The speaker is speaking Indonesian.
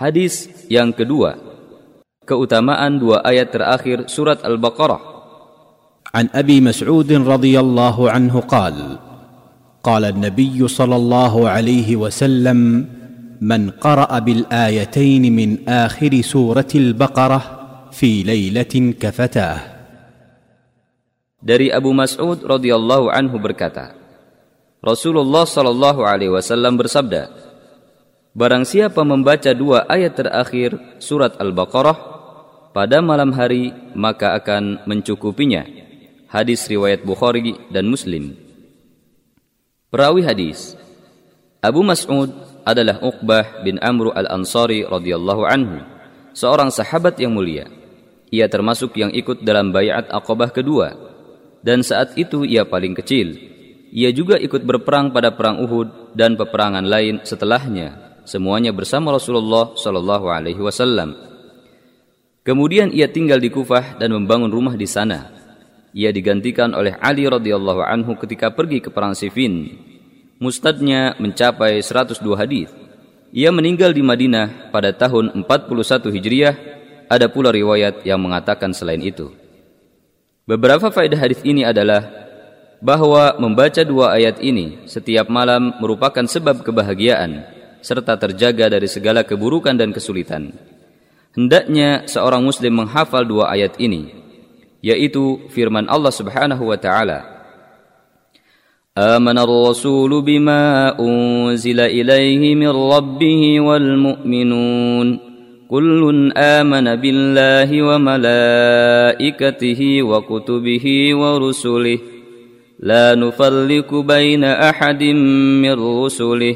Hadis yang kedua, keutamaan dua ayat terakhir surat Al-Baqarah. عن ابي مسعود رضي الله عنه قال قال النبي صلى الله عليه وسلم من قرا بالايتين من اخر سوره البقره في ليله كفتاه Dari Abu Mas'ud radhiyallahu anhu berkata, Rasulullah shallallahu alaihi wasallam bersabda, Barang siapa membaca dua ayat terakhir surat Al-Baqarah pada malam hari, maka akan mencukupinya. Hadis riwayat Bukhari dan Muslim. Perawi hadis Abu Mas'ud adalah Uqbah bin Amr al-Ansari radhiyallahu anhu, seorang sahabat yang mulia. Ia termasuk yang ikut dalam bayat Aqabah kedua dan saat itu ia paling kecil. Ia juga ikut berperang pada perang Uhud dan peperangan lain setelahnya, semuanya bersama Rasulullah Shallallahu alaihi wasallam. Kemudian ia tinggal di Kufah dan membangun rumah di sana ia digantikan oleh Ali radhiyallahu anhu ketika pergi ke perang Siffin. Mustadnya mencapai 102 hadis. Ia meninggal di Madinah pada tahun 41 Hijriah. Ada pula riwayat yang mengatakan selain itu. Beberapa faedah hadis ini adalah bahwa membaca dua ayat ini setiap malam merupakan sebab kebahagiaan serta terjaga dari segala keburukan dan kesulitan. Hendaknya seorang muslim menghafal dua ayat ini yaitu firman Allah Subhanahu wa taala آمن الرسول بما أنزل إليه من ربه والمؤمنون كل آمن بالله وملائكته وكتبه ورسله لا نفرق بين أحد من رسله